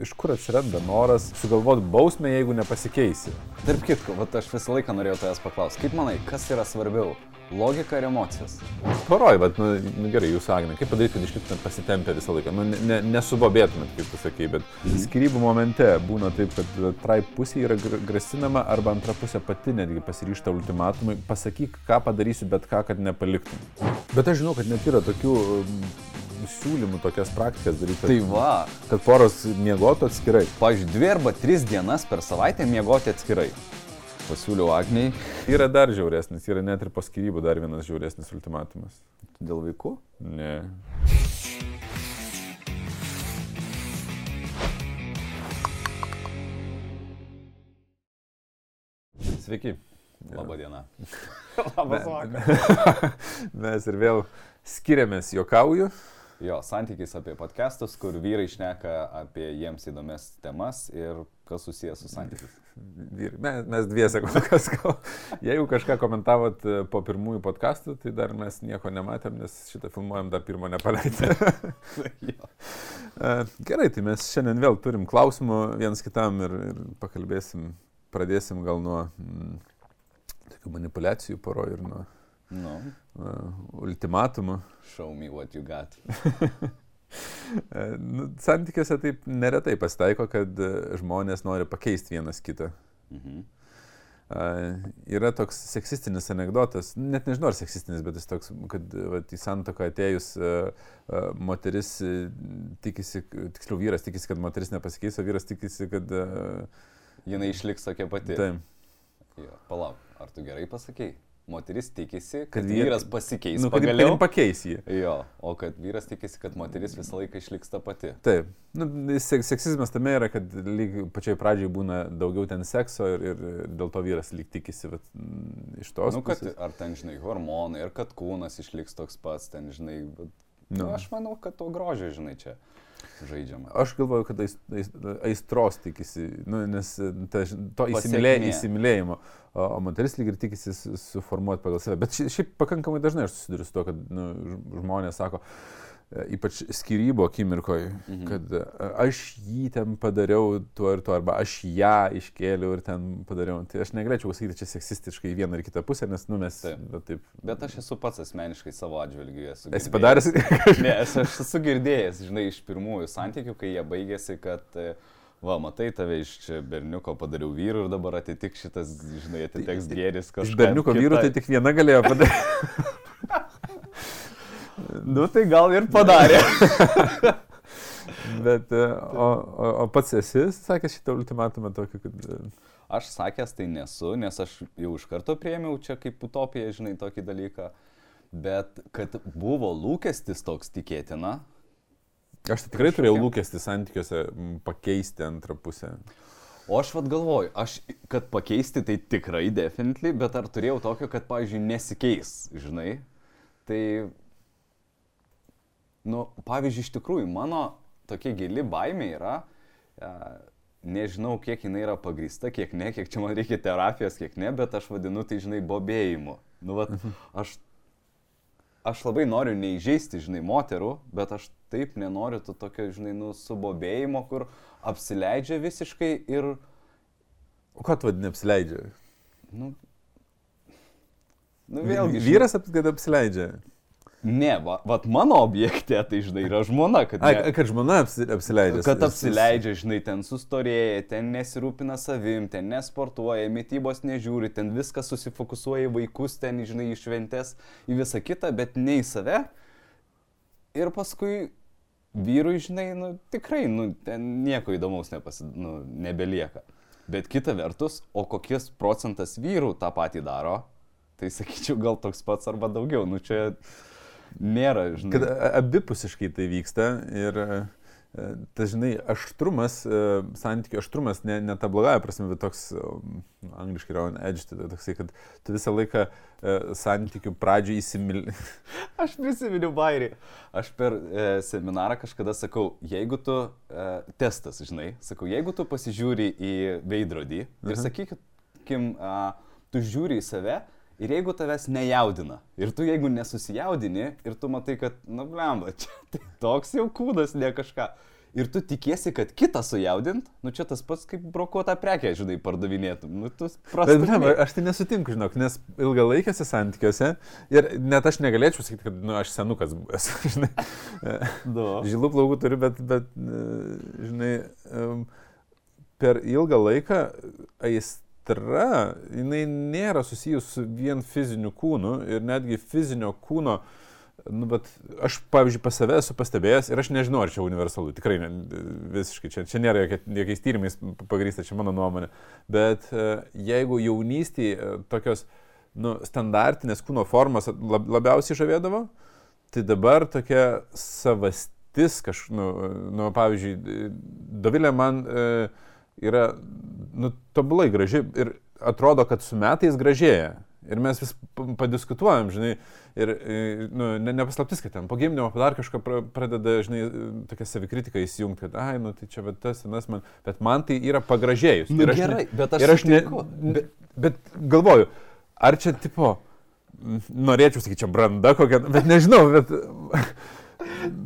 iš kur atsiranda noras sugalvoti bausmę, jeigu nepasikeisi? Tarp kitko, vat aš visą laiką norėjau tavęs paklausti, kaip manai, kas yra svarbiau? Logika ar emocijos? Poroj, bet, nu, nu gerai, jūs, Agne, kaip padaryti, kad išliktumėt pasitempę visą laiką? Nu, ne, nesubobėtumėt, kaip tu sakai, bet skirybų momente būna taip, kad trai pusė yra gr- grasinama arba antra pusė pati netgi pasiryšta ultimatumui, pasakyk, ką padarysiu, bet ką, kad nepaliktum. Bet aš žinau, kad net yra tokių siūlymų tokias praktikas daryti, Tai va, kad poros miegotų atskirai. pavyzdžiui, dvi arba tris dienas per savaitę miegoti atskirai. Pasiūliau Agniai Yra dar žiauresnis, yra net ir po skirybų dar vienas žiauresnis ultimatumas. dėl vaikų. Ne. Sveiki. Labą dieną. Labas vakaras. Mes ir vėl skiriamės, juokauju. Jo, santykis apie podcastus, kur vyrai šneka apie jiems įdomias temas ir kas susijęs su santykiais. Mes, mes dviese kol kas. Jeigu kažką komentavot e, po pirmųjų podcastų, tai dar mes nieko nematėm, nes šitą filmuojam dar pirmo nepaleidę. E, Gerai, tai mes šiandien vėl turim klausimų viens kitam ir, ir pakalbėsim, pradėsim gal nuo mm, tokių manipulacijų poro ir nuo Nu, uh, ultimatumų. show me what you got. Nu, santykiuose taip neretai pasitaiko, kad e, žmonės nori pakeisti vienas kitą. Mhm. Uh, yra toks seksistinis anegdotas, net nežinau ar seksistinis, bet jis toks, kad e, vat, į santoką atėjus uh, uh, moteris uh, tikisi, tiksliau vyras tikisi, kad moteris nepasikeis, o vyras tikisi, kad... Uh, Jinai išliks tokia pati. tai, Jo, palauk, ar tu gerai pasakei? Moteris tikisi, kad, Kad kad vyr- vyras pasikeis. nu, kad pagaliau. pakeis jį. Jo, o kad vyras tikisi, kad moteris visą laiką išliks ta pati. Taip. Nu, sek seksizmas tame yra, kad lyg pačioj pradžiai būna daugiau ten sekso ir, ir dėl to vyras lyg tikisi vat, iš tos. Nu, kad pusės. ar ten, žinai, hormonai, ar kad kūnas išliks toks pats, ten, žinai, bet, nu. Nu. aš manau, kad to grožio, žinai, čia žaidžiama. Aš galvoju, kad ais, ais, aistros tikisi, nu, nes ta, ž- to įsimylė, įsimylėjimo, o, o moteris lyg ir tikisi su- suformuoti pagal save. Bet šia- šiaip pakankamai dažnai aš susiduriu su to, kad nu, žmonės sako, e, ypač skyrybo akimirkoje, Mhm. kad e, aš jį ten padariau tuo ir tuo, arba aš ją iškėliau ir ten padariau. Tai aš negalėčiau pasakyti čia seksistiškai vieną ar kitą pusę, nes, nu, mes Taip. bet taip. Bet aš esu pats asmeniškai savo atžvilgiu esu. Esi padaręs? Ne, aš, aš esu girdėjęs, žinai, iš pirmųjų santykių, kai jie baigėsi, kad, e, va, matai, tave iš čia berniuko padariau vyru ir dabar atitik šitas, žinai, atiteks gėris kažkas. Iš berniuko vyrų tai tik viena galėjo padaryti. Nu, tai gal ir padarė. Bet, e, o, o, o pats esi, sakė šitą ultimatumą tokį, kad... e, Aš sakęs tai nesu, nes aš jau iš karto priemiau čia kaip utopija, žinai, tokį dalyką. Bet kad buvo lūkestis toks tikėtina, Aš tai tikrai turėjau lūkestį santykiuose pakeisti antrą pusę. O aš vad galvoju, aš, kad pakeisti tai tikrai definitely, bet ar turėjau tokio, kad, pavyzdžiui, nesikeis, žinai? Tai, nu, pavyzdžiui, iš tikrųjų, mano tokia gili baimė yra, e, nežinau, kiek jinai yra pagrįsta, kiek ne, kiek čia man reikia terapijos, kiek ne, bet aš vadinu tai, žinai, bobėjimu. Nu, vat, aš, aš labai noriu neįžeisti, žinai, moterų, bet aš taip nenoriu to tokio, žinai, nu, subobėjimo, kur apsileidžia visiškai ir, O ką tu vadini apsileidžia? nu, nu vėlgi. žinai, Vyras, ap- kad apsileidžia. Ne, va, vat mano objekte, tai žinai, yra žmona, kad... A, Ne, kad žmona apsi, apsileidžia. kad apsileidžia, žinai, ten sustorėja, ten nesirūpina savim, ten nesportuoja, mytybos nežiūri, ten viskas susifokusuoja į vaikus, ten, žinai, į šventes, į visą kitą, bet ne į save. Ir paskui vyrui, žinai, nu, tikrai, nu, ten nieko įdomaus nepasi, nu, nebelieka. Bet kita vertus, o kokies procentas vyrų tą patį daro, tai sakyčiau, gal toks pats arba daugiau. Nu, čia nėra, žinai. Kad abipusiškai tai vyksta ir, e, ta, žinai, aštrumas, e, santykių aštrumas, ne, ne ta blogąją prasme, bet toks, um, angliškai yra on edge, tai toksai, kad tu visą laiką e, santykių pradžioje įsimylė. Aš prisiminiau bairį. Aš per e, seminarą kažkada sakau, jeigu tu, e, testas, žinai, sakau, jeigu tu pasižiūri į veidrodį ir Aha. sakykim, a, tu žiūri į save ir jeigu tavęs nejaudina ir tu jeigu nesusijaudini ir tu matai, kad, nu, blemba, čia tai toks jau kūdas, ne kažką. ir tu tikiesi, kad kitą sujaudint, nu čia tas pats kaip brokuotą prekę, žinai, pardavinėtum. Nu, tu Bet, prastai. ne, aš tai nesutinku, žinok, nes ilgalaikiuose santykiuose ir net aš negalėčiau sakyti, kad, nu, aš senukas buvęs, žinai. Du. Žilų plaukų turiu, bet, bet e, žinai, per ilgą laiką aistra, jinai nėra susijus su vien fiziniu kūnu ir netgi fizinio kūno, nu, bet aš, pavyzdžiui, pas save esu pastebėjęs ir aš nežinau, ar čia universalu, tikrai ne, visiškai, čia, čia nėra jokia- jokiais tyrimais pagrįsta, čia mano nuomonė, bet e, jeigu jaunystėje tokios, nu, standartinės kūno formos lab, labiausiai žavėdavo, tai dabar tokia savastis kažkaip, nu, nu, pavyzdžiui, Dovilė man e, yra, nu, tobulai graži ir atrodo, kad su metais gražėja. Ir mes vis padiskutuojam, žinai, ir, nu, ne, nepaslaptis, kad ten po gimdymo dar kažką pra- pradeda, žinai, tokia savikritika įsijungti, kad, ai, nu, tai čia, bet tas, senas man, bet man tai yra pagražėjus. Nu, ir aš gerai, bet aš ir aš ne, bet, bet galvoju, ar čia, tipo, norėčiau sakyti, čia branda kokia, bet nežinau, bet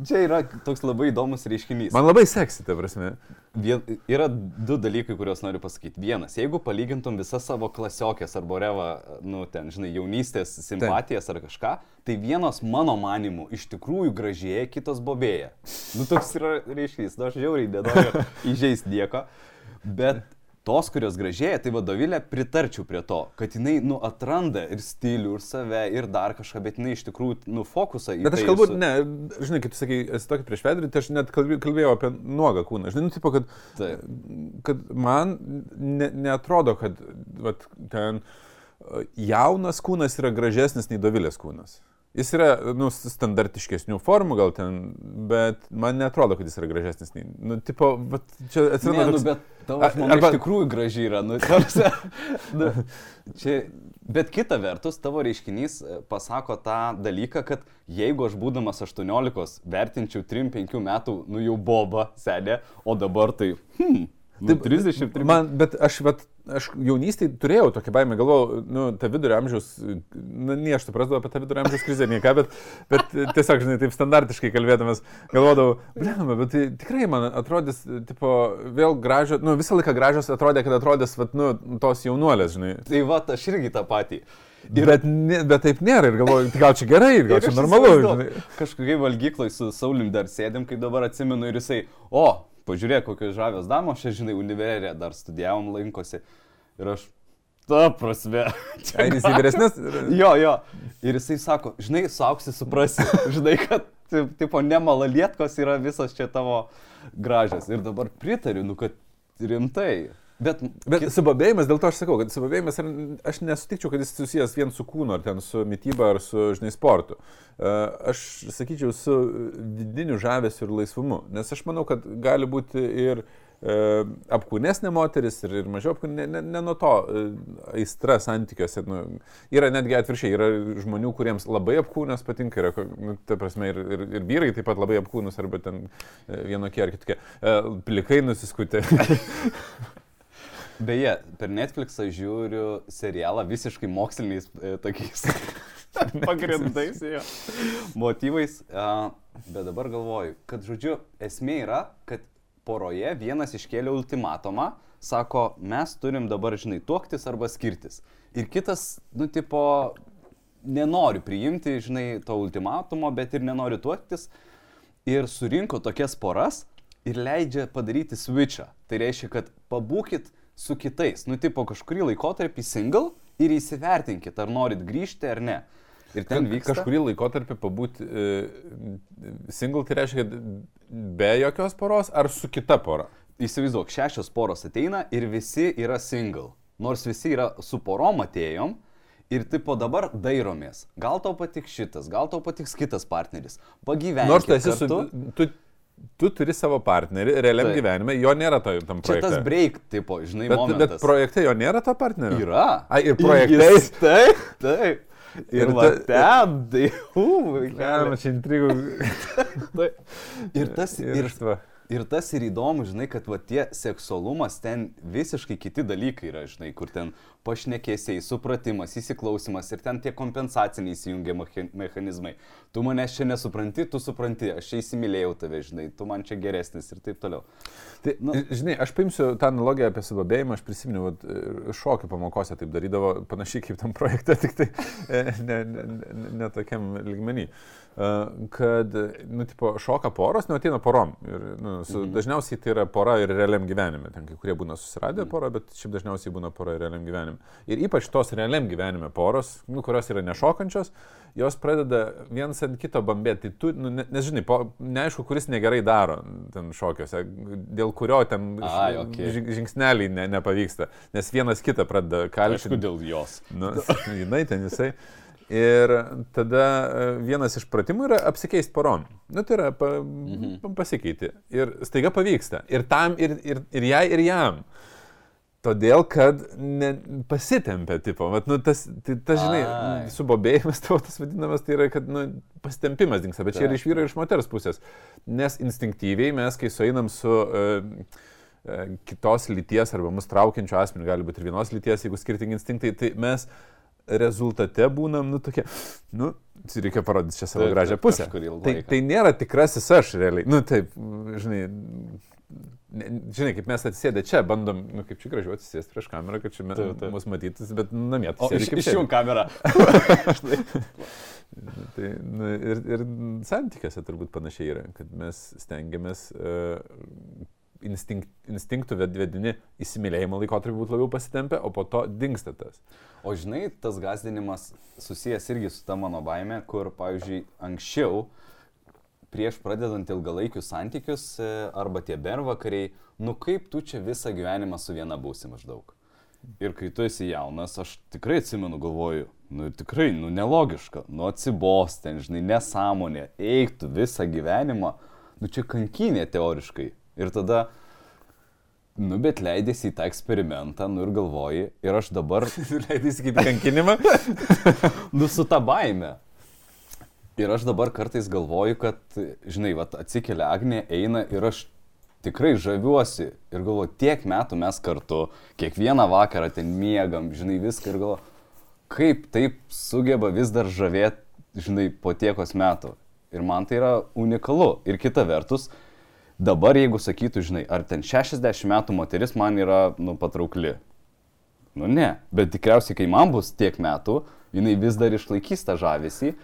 Čia yra toks labai įdomus reiškinys. man labai seksi, ta prasme. Vien, yra du dalykai, kuriuos noriu pasakyti. Vienas, jeigu palygintum visas savo klasiokės arba revą, nu, ten, žinai, jaunystės simpatijas ar kažką, tai vienos mano manimų iš tikrųjų gražėja, kitos bobėja. Nu, toks yra reiškinys, nu, aš žiauriai nenoriu įžeisti nieko, bet tos, kurios gražėja, tai vadovėlė pritarčiau prie to, kad jinai, nu, atranda ir stilių, ir save, ir dar kažką, bet jinai iš tikrųjų, nu, fokusą į Bet aš tai kalbu, su- ne, žinai, kaip tu sakai, esi tokį prieš vedrį, tai aš net kalbė- kalbėjau apie nuogą kūną. Žinai, nu, tipo, kad, Taip. kad man ne, neatrodo, kad vat, ten jaunas kūnas yra gražesnis nei dovilės kūnas. Jis yra, nu, standartiškesnių formų gal ten, bet man netrodo, kad jis yra gražesnis nu, tipo, vat, čia atsiranda Ne, nu, toks- bet tavo žmona arba- iš tikrųjų graži yra. Nu, ta prasme, nu, čia, bet kita vertus, tavo reiškinys e, pasako tą dalyką, kad jeigu aš būdamas 18 vertinčiau 3-5 metų, nu jau boba, senė, o dabar tai, hmm, nu, 33 Man, bet aš, bet, aš jaunystėje turėjau tokią baimę, galvojau, nu, ta vidurio amžiaus, na, ne aš suprasdavau apie tą vidurio amžiaus krizę, nieką, bet, bet tiesiog, žinai, taip standartiškai kalbėdamas, galvodavau, blema, bet tai tikrai man atrodys, tipo, vėl gražios, nu, visą laiką gražios atrodė, kad atrodys, vat, nu, tos jaunuolės, žinai. Tai va, aš irgi tą patį. Ir, bet, ne, bet taip nėra ir galvoju, tai gal čia gerai, gal čia normalu. Kažkokiai valgyklai su Saulim dar sėdėm, kaip dabar atsimenu, ir jisai, o, pažiūrėk, kokios žavios damos, čia, žinai, univerė dar studijavom lankosi. Ir aš, ta prasme. Ai, jis į vyresnės. Jo, jo. Ir jisai sako, žinai, sauksi suprasi, žinai, kad, ti- tipo, ne malalietkos yra visas čia tavo gražios. Ir dabar pritariu, nu, kad rimtai. Bet, Bet subabėjimas, dėl to aš sakau, kad subabėjimas, aš nesutikčiau, kad jis susijęs vien su kūnu, ar ten su mytyba, ar su, žinai, sportu. E, Aš sakyčiau, su vidiniu žavesiu ir laisvumu. Nes aš manau, kad gali būti ir e, apkūnesnė moteris, ir, ir mažiau apkūnesnė, ne, ne, nuo to e, aistra santykiuose. Nu, yra netgi atviršiai, yra žmonių, kuriems labai apkūnės patinka, yra, nu, ta prasme, ir, ir, ir vyrai taip pat labai apkūnus, arba ten vienokie ar kitokie. Plikai nusiskutė. Beje, per Netflixą žiūriu serialą visiškai moksliniais e, tokiais pagrindais, jo, motyvais. A, bet dabar galvoju, kad, žodžiu, esmė yra, kad poroje vienas iškėlė ultimatumą, sako, mes turim dabar, žinai, tuoktis arba skirtis. Ir kitas, nu, tipo, nenori priimti, žinai, to ultimatumo, bet ir nenori tuoktis. Ir surinko tokias poras ir leidžia padaryti switchą. Tai reiškia, kad pabūkit su kitais, nu, tipo, kažkurį laikotarpį single ir įsivertinkit, ar norit grįžti ar ne. Ir ten vyksta. Kažkurį laikotarpį pabūti e, single, tai reiškia, be jokios poros ar su kita pora. Įsivaizduok, šešios poros ateina ir visi yra single. Nors visi yra su porom atėjom ir tipo dabar dairomės. Gal tau patiks šitas, gal tau patiks kitas partneris. Pagyventi. Nors tu esi su... Tu, tu turi savo partnerį realiam Taip. gyvenime, jo nėra to, tam Čia tas projekte. break, tipo, žinai, Bet, momentas. bet projekte jo nėra to partnerio. Yra. Ai, ir projektai. Jis- Taip, taip. Ir, Ir ta- ten, tai, u, Galima čia intrigų. Ir tas, ir, Ir. Ir tas ir įdomu, žinai, kad va tie seksualumas ten visiškai kiti dalykai yra, žinai, kur ten pašnekėsiai, supratimas, įsiklausimas ir ten tie kompensaciniai įsijungia mecha- mechanizmai. Tu manęs čia nesupranti, tu supranti, aš čia įsimylėjau tave, žinai, tu man čia geresnis ir taip toliau. Tai, Nu. žinai, aš paimsiu tą analogiją apie subabėjimą, aš prisimenu, vat, e, šokių pamokose taip darydavo, panašiai kaip tam projekte, tik tai e, ne, ne, ne, ne tokiam lygmenį. E, Kad, nu, tipo, šoka poros, nu, ateina porom. Ir, nu, su, mhm. Dažniausiai tai yra pora ir realiam gyvenime. Ten kai kurie būna susiradę mhm. porą, bet šiaip dažniausiai būna pora ir realiam gyvenime. Ir ypač tos realiam gyvenime poros, nu, kurios yra nešokančios, jos pradeda vienas ant kito bambėti. Tai tu, nu, ne- nes žinai, po, neaišku, kuris negerai daro ten šokiuose, dėl kurio ten okei. žing- žingsneliai ne, nepavyksta, nes vienas kitą pradeda kaltinti. Aišku, dėl jos. Nu, jinai ten jisai. Ir tada e, vienas iš pratimų yra apsikeisti porom. Nu, tai yra pa, mhm. pasikeiti. Ir staiga pavyksta. Ir tam, ir, ir, ir jai, ir jam. Todėl, kad ne, pasitempia, tipo, vat, nu, tas, tai, tas, žinai, Ai. subobėjimas tavo tas vadinamas, tai yra, kad, nu, pasitempimas dinksta, bet čia yra iš vyro ir iš moters pusės. Nes instinktyviai mes, kai sueinam su uh, kitos lyties arba mus traukiančio asmeniu, gali būti ir vienos lyties, jeigu skirtingi instinktai, tai mes rezultate būnam, nu, tokie, nu, reikia parodyti čia savo Taip, gražią pusę. Tai, tai nėra tikrasis aš realiai. Nu, taip, žinai, ne- žinai, kaip mes atsisėdę čia, bandom, nu, kaip čia gražiau atsisėsti prieš kamerą, kad čia Taip, taip. mus matytis, bet namie O atsisėdi iš, išjung kamerą. Tai, nu, ir, ir santykiuose turbūt panašiai yra, kad mes stengiamės uh, instinkt, instinktų ved- vedini įsimylėjimo laikotarpį būti labiau pasitempę, o po to dinksta tas. O žinai, tas gazdinimas susijęs irgi su ta mano baime, kur, pavyzdžiui, anksčiau, prieš pradedant ilgalaikius santykius e, arba tie bervakariai, nu kaip tu čia visą gyvenimą su viena būsi maždaug. Ir kai tu esi jaunas, aš tikrai atsimenu, galvoju, nu tikrai, nu nelogiška, nu atsibos ten, žinai, nesąmonė, eiktų visą gyvenimą, nu čia kankinė teoriškai. Ir tada, nu bet leidėsi į tą eksperimentą, nu ir galvoji, ir aš dabar Leidai kaip kankinimą. nu su ta baime. Ir aš dabar kartais galvoju, kad, žinai, vat, atsikelia Agnė, eina ir aš tikrai žaviuosi ir galvoju, tiek metų mes kartu, kiekvieną vakarą ten miegam, žinai, viską ir galvoju, kaip taip sugeba vis dar žavėti, žinai, po tiekos metų. Ir man tai yra unikalu. Ir kita vertus, dabar jeigu sakytų, žinai, ar ten 60 metų moteris man yra, nu, patraukli. Nu ne, bet tikriausiai, kai man bus tiek metų, jinai vis dar išlaikys tą žavesį.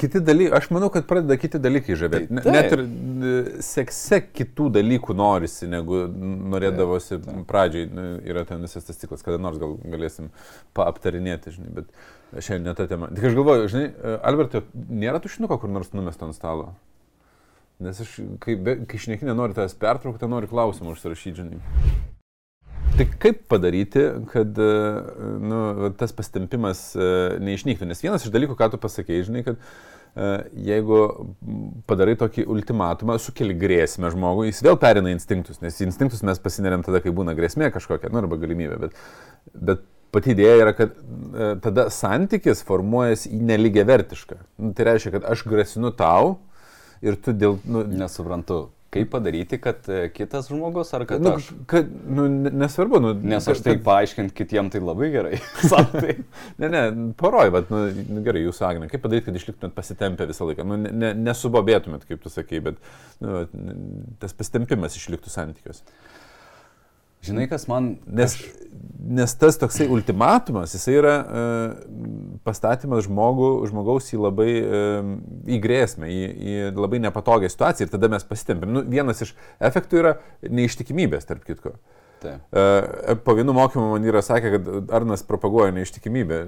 Kiti dalykai, aš manau, kad pradeda kiti dalykai žavėti. Tai taip. Net ir e, sekse kitų dalykų norisi, negu norėdavosi pradžiai. Nu, Yra ten visas tas ciklas, kada nors gal galėsim paaptarinėti, žinai, bet šiandien ne ta tema. Tik aš galvoju, žinai, e, Albertai, nėra tušinuko kur nors numesto ant stalo. Nes aš, kai, be- kai šneki nenori tavęs pertraukti, tai nori klausimą užsirašyti, žinai. Tai kaip padaryti, kad e, nu, tas pastempimas e, neišnyktų? Nes vienas iš dalykų, ką tu pasakėjai, žinai, kad e, jeigu padarai tokį ultimatumą, sukeli grėsmę žmogui, jis vėl perina instinktus, nes instinktus mes pasineriam tada, kai būna grėsmė kažkokia, nu, arba galimybė, bet, bet pati idėja yra, kad tada santykis formuojasi į neligiai vertišką. Nu, tai reiškia, kad aš grasinu tau ir tu dėl... Nu, Nesuprantu, kaip padaryti, kad e, kitas žmogus ar kad nu, aš. kad, nu, ne- nesvarbu, nu, Nes aš kad- tai paaiškint kitiem tai labai gerai. Saktai. Ne, ne, poroj, bet, nu, nu, gerai, jūsų Agnė, kaip padaryti, kad išliktumėt pasitempę visą laiką? Nu, ne, ne, nesubobėtumėt, kaip tu sakai, bet nu, tas pasitempimas išliktų santykiuose. Žinai, kas man. Nes, nes tas toksai ultimatumas, jisai yra uh, pastatymas žmogų, žmogaus į labai uh, į grėsmę, į, į labai nepatogią situaciją ir tada mes pasitempim. Nu, vienas iš efektų yra neištikimybės, tarp kitko. Taip. E, Po vienų mokymų man yra sakę, kad Arnas propaguoja neištikimybę,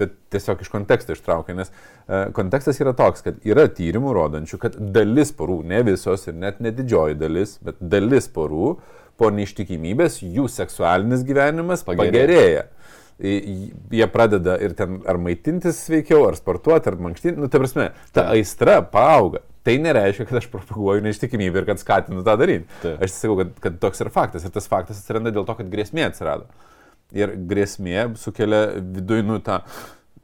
bet tiesiog iš konteksto ištraukia, nes e, kontekstas yra toks, kad yra tyrimų rodančių, kad dalis porų, ne visos ir net ne didžioji dalis, bet dalis porų po neištikimybės jų seksualinis gyvenimas Pagerėja. pagerėja. Jie pradeda ir ten ar maitintis sveikiau, ar sportuoti, ar mankštinti. Nu, ta prasme, ta aistra paauga. Tai nereiškia, kad aš propaguoju neištikimybę ir kad skatinu tą daryti. Taip. Aš sakau, kad, kad toks yra faktas. Ir tas faktas atsiranda dėl to, kad grėsmė atsirado. Ir grėsmė sukelia viduje, nu, tą,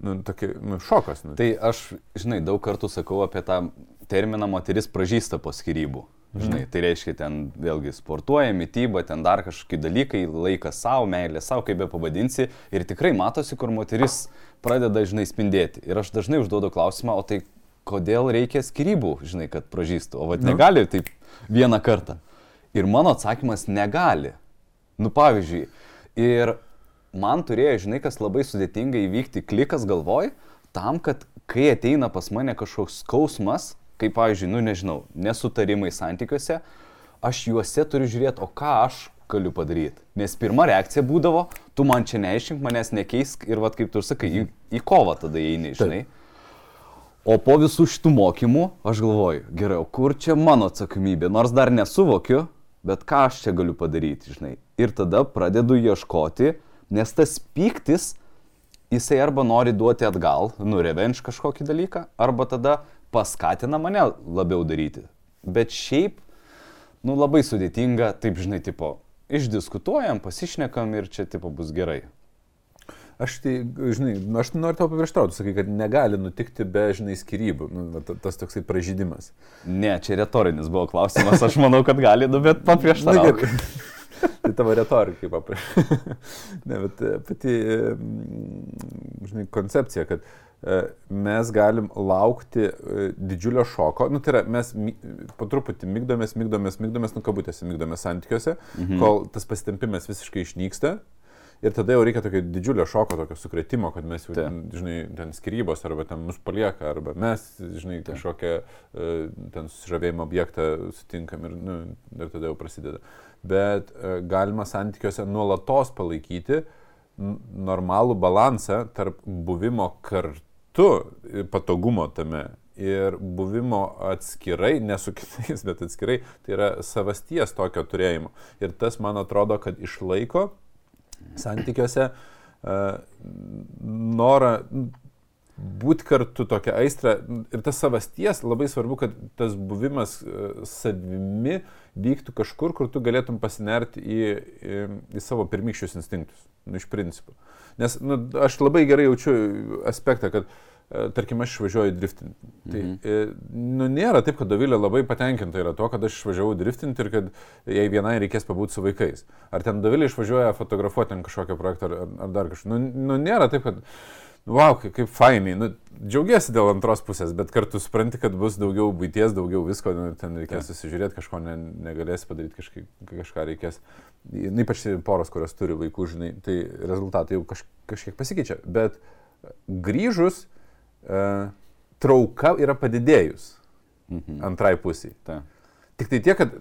nu, tokį, nu, šokas. Nu. Tai aš, žinai, daug kartų sakau apie tą terminą moteris pražįsta po skirybų. Žinai, tai reiškia ten vėlgi sportuoja, mytyba, ten dar kažkokie dalykai, laikas savo, meilė savo, kaip be pavadinsi. Ir tikrai matosi, kur moteris pradeda, žinai, spindėti. Ir aš dažnai užduodu klausimą, o tai kodėl reikia skirybų, žinai, kad pražystų. O vad Nu. negali taip vieną kartą. Ir mano atsakymas negali. Nu pavyzdžiui, ir man turėjo, žinai, kas labai sudėtinga įvykti klikas galvoj, tam, kad kai ateina pas mane kažkoks skausmas, kaip pavyzdžiui, nu nežinau, nesutarimai santykiuose, aš juose turiu žiūrėti, o ką aš galiu padaryti. Nes pirma reakcija būdavo, tu man čia neaiškink, manęs nekeisk ir vad kaip tu ir sakai, į, į kovą tada eini, žinai. O po visų šitų mokymų aš galvoju, gerai, kur čia mano atsakomybė, nors dar nesuvokiu, bet ką aš čia galiu padaryti, žinai. Ir tada pradedu ieškoti, nes tas pyktis, jisai arba nori duoti atgal, nu, revenge kažkokį dalyką, arba tada paskatina mane labiau daryti. Bet šiaip, nu, labai sudėtinga, taip, žinai, tipo, išdiskutuojam, pasišnekam ir čia, tipo, bus gerai. Aš tai, žinai, aš noriu tau paprieštrauti, sakai, kad negali nutikti be, žinai, skirybų, nu, tas toksai pražydimas. Ne, čia retorinis buvo klausimas, aš manau, kad gali, nu, bet gerai. Tai tavo retorika papra. ne, bet e, pati, e, žinai, koncepcija, kad e, mes galim laukti didžiulio šoko, nu tai yra, mes po truputį mygdomės, mygdomės, mygdomės, nu kabutėse, mygdomės santykiuose, mhm. kol tas pasitempimas visiškai išnyksta. Ir tada jau reikia tokio didžiulio šoko, tokio sukretimo, kad mes jau, Taip. ten, žinai, ten skirybos, arba ten mus palieka, arba mes, žinai, kažkokią e, ten susižavėjimo objektą sutinkam ir, nu, ir tada jau prasideda. Bet e, galima santykiuose nuolatos palaikyti normalų balansą tarp buvimo kartu, patogumo tame ir buvimo atskirai, ne su kitais, bet atskirai, tai yra savasties tokio turėjimo. Ir tas, man atrodo, kad išlaiko santykiuose uh, norą būti kartu tokia aistra ir tas savasties labai svarbu, kad tas buvimas e, savimi vyktų kažkur, kur tu galėtum pasinerti į, į, į savo pirmykščius instinktus, nu, iš principo. Nes nu, aš labai gerai jaučiu aspektą, kad e, tarkim, aš išvažiuoju driftinti. Tai mhm. nu, nėra taip, kad Dovilė labai patenkinta yra to, kad aš išvažiavau driftinti ir kad jai vienai reikės pabūti su vaikais. Ar ten Dovilė išvažiuoja fotografuoti ant kažkokio projekto ar, ar dar kažko. Nu, nu, nėra taip, kad Wow, kaip, fainai. Nu, džiaugiesi dėl antros pusės, bet kartu supranti, kad bus daugiau būties, daugiau visko, nu, ten reikės susižiūrėti, kažko ne, negalėsi padaryti, kažkaip, kažką reikės. Nu, ypač poros, kurios turi vaikų, žinai, tai rezultatai jau kaž, kažkiek pasikeičia. Bet grįžus, e, trauka yra padidėjus Mhm. antrai pusiai. Ta. Tik tai tiek, kad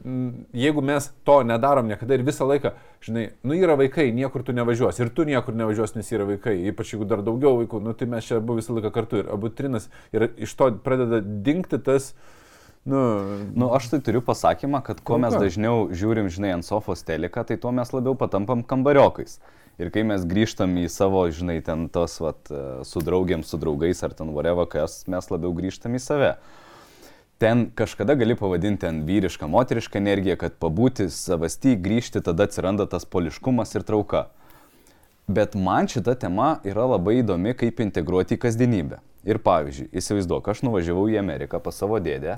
jeigu mes to nedarom niekada ir visą laiką, žinai, nu yra vaikai, niekur tu nevažiuosi ir tu niekur nevažiuosi, nes yra vaikai, ypač jeigu dar daugiau vaikų, nu tai mes čia abu visą laiką kartu ir abu trinas ir iš to pradeda dinkti tas, nu, Nu, aš tai turiu pasakymą, kad kuo mes dažniau žiūrim, žinai, ant sofos teleką, tai tuo mes labiau patampam kambariokais. Ir kai mes grįžtam į savo, žinai, ten tos, vat, e, su draugiam, su draugais ar ten whatever, kas mes labiau grįžtam į save. Ten kažkada gali pavadinti ten vyrišką, moterišką energiją, kad pabūti savasty, grįžti, tada atsiranda tas poliškumas ir trauka. Bet man šita tema yra labai įdomi, kaip integruoti į kasdienybę. Ir pavyzdžiui, įsivaizduok, aš nuvažiavau į Ameriką pas savo dėdę,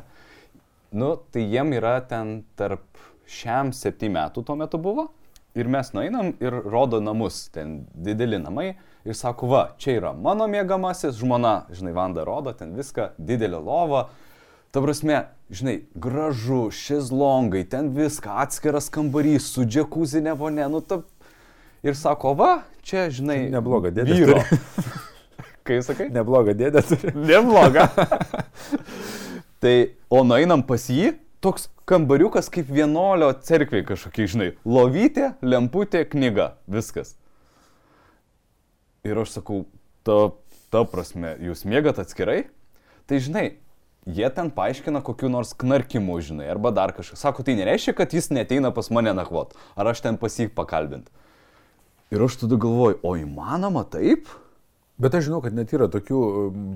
nu, tai jiem yra ten tarp šiam septynių metų tuo metu buvo. Ir mes nueinam ir rodo namus, ten dideli namai. Ir sako, va, čia yra mano mėgamasis, žmona, žinai, Vanda rodo, ten viską, didelė lova. Ta prasme, žinai, gražu, šezlongai, ten viską, atskiras kambarys su džekuzinė vonė, nu ta... Ir sako, va, čia, žinai, Neblogą dėdę vyro. Kai sakai? neblogą dėdę turi. Nebloga. tai, o nueinam pas jį, toks kambariukas kaip vienolio cerkviai kažkokie, žinai, lovytė, lemputė, knyga, viskas. Ir aš sakau, ta, ta prasme, jūs mėgat atskirai? Tai žinai, jie ten paaiškina kokiu nors knarkimu, žinai, arba dar kažkas. Sako, tai nereiškia, kad jis neteina pas mane nakvot, ar aš ten pas jį pakalbint. Ir aš tada galvoju, o įmanoma taip? Bet aš žinau, kad net yra tokių um,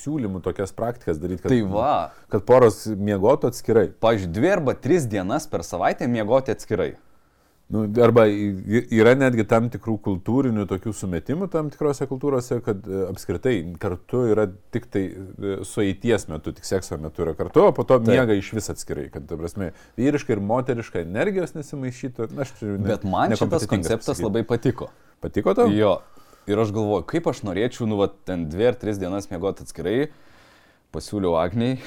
siūlymų tokias praktikas daryti, kad, Tai va. kad poros miegotų atskirai. Pavyzdžiui, dvi arba tris dienas per savaitę miegoti atskirai. Nu, arba yra netgi tam tikrų kultūrinių tokių sumetimų tam tikrose kultūrose, kad e, apskritai kartu yra tik tai e, sueities metu, tik sekso metu yra kartu, o po to Taip. miega iš vis atskirai, kad, ta prasme, vyriška ir moteriška energijos nesimaišytų. Na, aš čia ne- Bet man šitas konceptas pasakyt. labai patiko. Patiko tau? Jo. Ir aš galvoju, kaip aš norėčiau, nu, va, ten dvi ar tris dienas miegoti atskirai. Pasiūliau Agniai.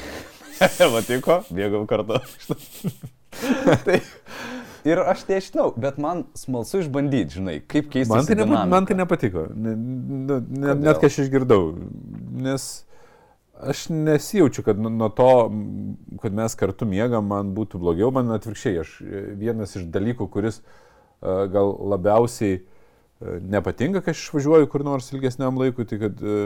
Patiko, bėgau kartu. tai, ir aš nežinau, bet man smalsu išbandyti, žinai, kaip keisti. Man tai, nepa, man tai nepatiko, ne, ne, ne, net kai aš išgirdau, nes aš nesijaučiu, kad nu- nuo to, kad mes kartu miegam, man būtų blogiau, man atvirkščiai, aš vienas iš dalykų, kuris e, gal labiausiai e, nepatinka, kai aš išvažiuoju kur nors ilgesniam laikui, tai kad e,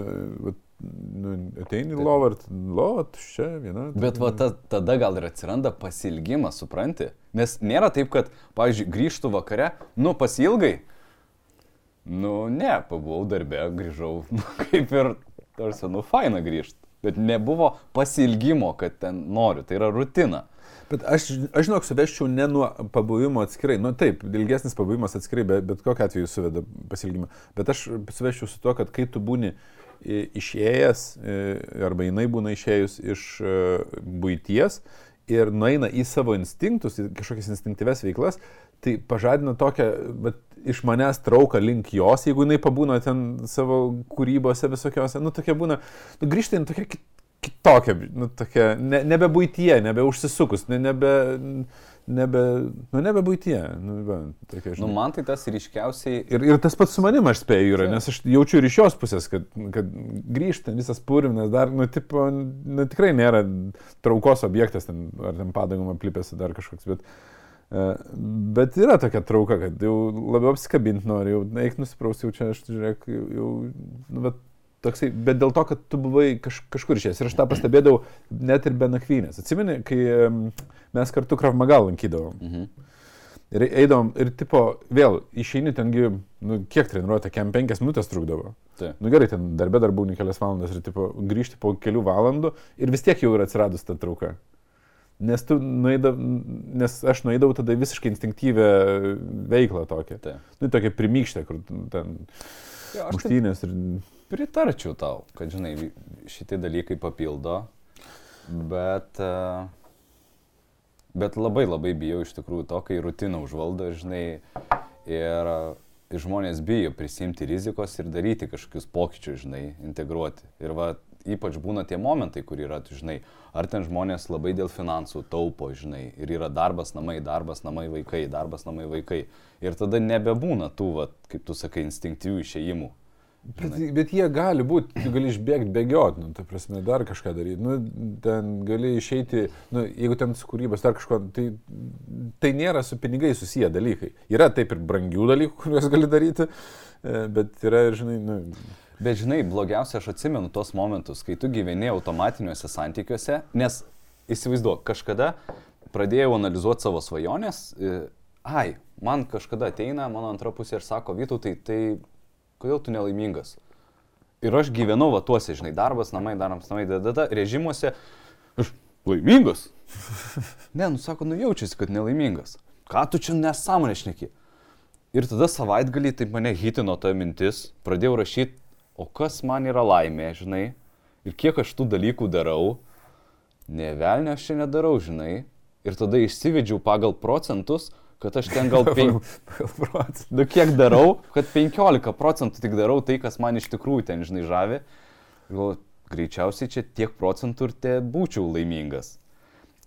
nu, ateini į lovą ir lova, čia viena. Bet va ta, tada gal ir atsiranda pasilgimas, supranti? Nes nėra taip, kad, pavyzdžiui, grįžtų vakare, nu pasilgai. Nu ne, pabuvau darbę, grįžau, nu, kaip ir, tarsi, nu faina grįžti. Bet nebuvo pasilgimo, kad ten noriu, tai yra rutina. Bet aš, aš žinok, suveščiau ne nuo pabuvimo atskirai. Nu taip, ilgesnis pabuvimas atskirai, bet, bet kokiu atveju suveda pasilgimą. Bet aš suveščiau su to, kad kai tu būni išėjęs, arba jinai būna išėjus iš e, būties ir nueina į savo instinktus, į kažkokias instinktyves veiklas, tai pažadina tokią, bet iš manęs trauką link jos, jeigu jinai pabūna ten savo kūrybose visokiose, nu tokia būna, nu grįžta į tokia kit- kitokia, nu tokia, ne, nebe būtie, nebe užsisukus, ne, nebe, nebe, nu nebe būtie, nu, va, tokia, Nu žinai. man tai tas ryškiausiai Ir, ir tas pats su manim aš spėju yra, nes aš jaučiu ir iš jos pusės, kad, kad grįžta visas purvinas, dar, nu, tipo, nu, tikrai nėra traukos objektas, ten, ar ten padangom aplipęs, dar kažkoks, bet, e, bet yra tokia trauka, kad jau labiau apsikabinti nori, jau eik nusiprausti, jau čia aš, žiūrėk, jau nu, bet toksai, bet dėl to, kad tu buvai kaž, kažkur išėjęs ir aš tą pastebėdavau net ir be nakvynės. Atsimeni, kai mes kartu Kravmagal lankydavom. Mhm. Ir eidavom, ir tipo, vėl išeini tengi, nu, kiek treniruotė, kem penkias minutės trukdavo. Taip. Nu gerai, ten darbė dar būni kelias valandas ir tipo, grįžti po kelių valandų ir vis tiek jau yra atsiradus ta trauka. Nes, tu nueidav, nes aš nueidavau tada visiškai instinktyvę veiklą tokią. Tai. Nu, tokia primykštė, kur ten tai muštynės ir... pritarčiau tau, kad, žinai, šitie dalykai papildo, bet, e, bet labai labai bijau iš tikrųjų to, kai rutina užvaldo, žinai, ir, ir žmonės bijo prisimti rizikos ir daryti kažkokius pokyčius, žinai, integruoti. Ir va, ypač būna tie momentai, kur yra, žinai, ar ten žmonės labai dėl finansų taupo, žinai, ir yra darbas namai, darbas namai vaikai, darbas namai vaikai. Ir tada nebebūna tų, va, kaip tu sakai, instinktyvių išėjimų. Bet, bet jie gali būti, tu gali išbėgti bėgiot, nu, ta prasme, dar kažką daryti. Nu, ten gali išeiti, nu, jeigu ten su kūrybos dar kažko, tai, tai nėra su pinigai susiję dalykai. Yra taip ir brangių dalykų, kuriuos gali daryti, e, bet yra ir, žinai, nu, Bet žinai, blogiausia, aš atsimenu tos momentus, kai tu gyveni automatiniuose santykiuose, nes įsivaizduok, kažkada pradėjau analizuoti savo svajonės, e, ai, man kažkada ateina mano antra pusė ir sako, Vytų, tai, tai kodėl tu nelaimingas? Ir aš gyvenau va tuose, žinai, darbas, namai, darbas, namai, dada, režimuose, aš laimingas. Ne, nu sako, nu jaučiasi, kad nelaimingas. Ką tu čia nesąmonė šneki? Ir tada savaitgalį taip mane hitino ta mintis, pradėjau rašyti, o kas man yra laimė, žinai, ir kiek aš tų dalykų darau, ne velnio aš čia nedarau, žinai, ir tada išsivedžiau pagal procentus, kad aš ten gal 5, galvot. nu kiek darau, kad 15 procentų tik darau tai, kas man iš tikrųjų ten, žinai, žavi. Gal greičiausiai čia tiek procentų ir te būčiau laimingas.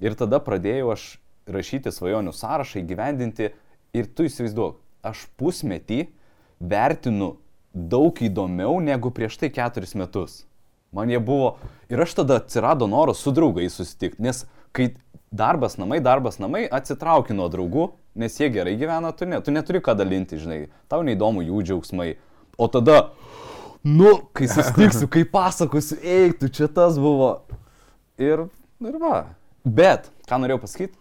Ir tada pradėjau aš rašyti svajonių sąrašą, įgyvendinti ir tu įsivaizduok, aš pusmetį vertinu daug įdomiau negu prieš tai keturis metus. Man jie buvo ir aš tada atsirado noras su draugais susitikti, nes kai darbas namai, darbas namai, atsitrauki nuo draugų, nes jie gerai gyvena, tu ne, tu neturi ką dalinti, žinai, tau neįdomu jų džiaugsmai. O tada, nu, kai susitiksiu, kai pasakosiu, eik, tu čia tas buvo. Ir, ir va. Bet, ką norėjau pasakyti,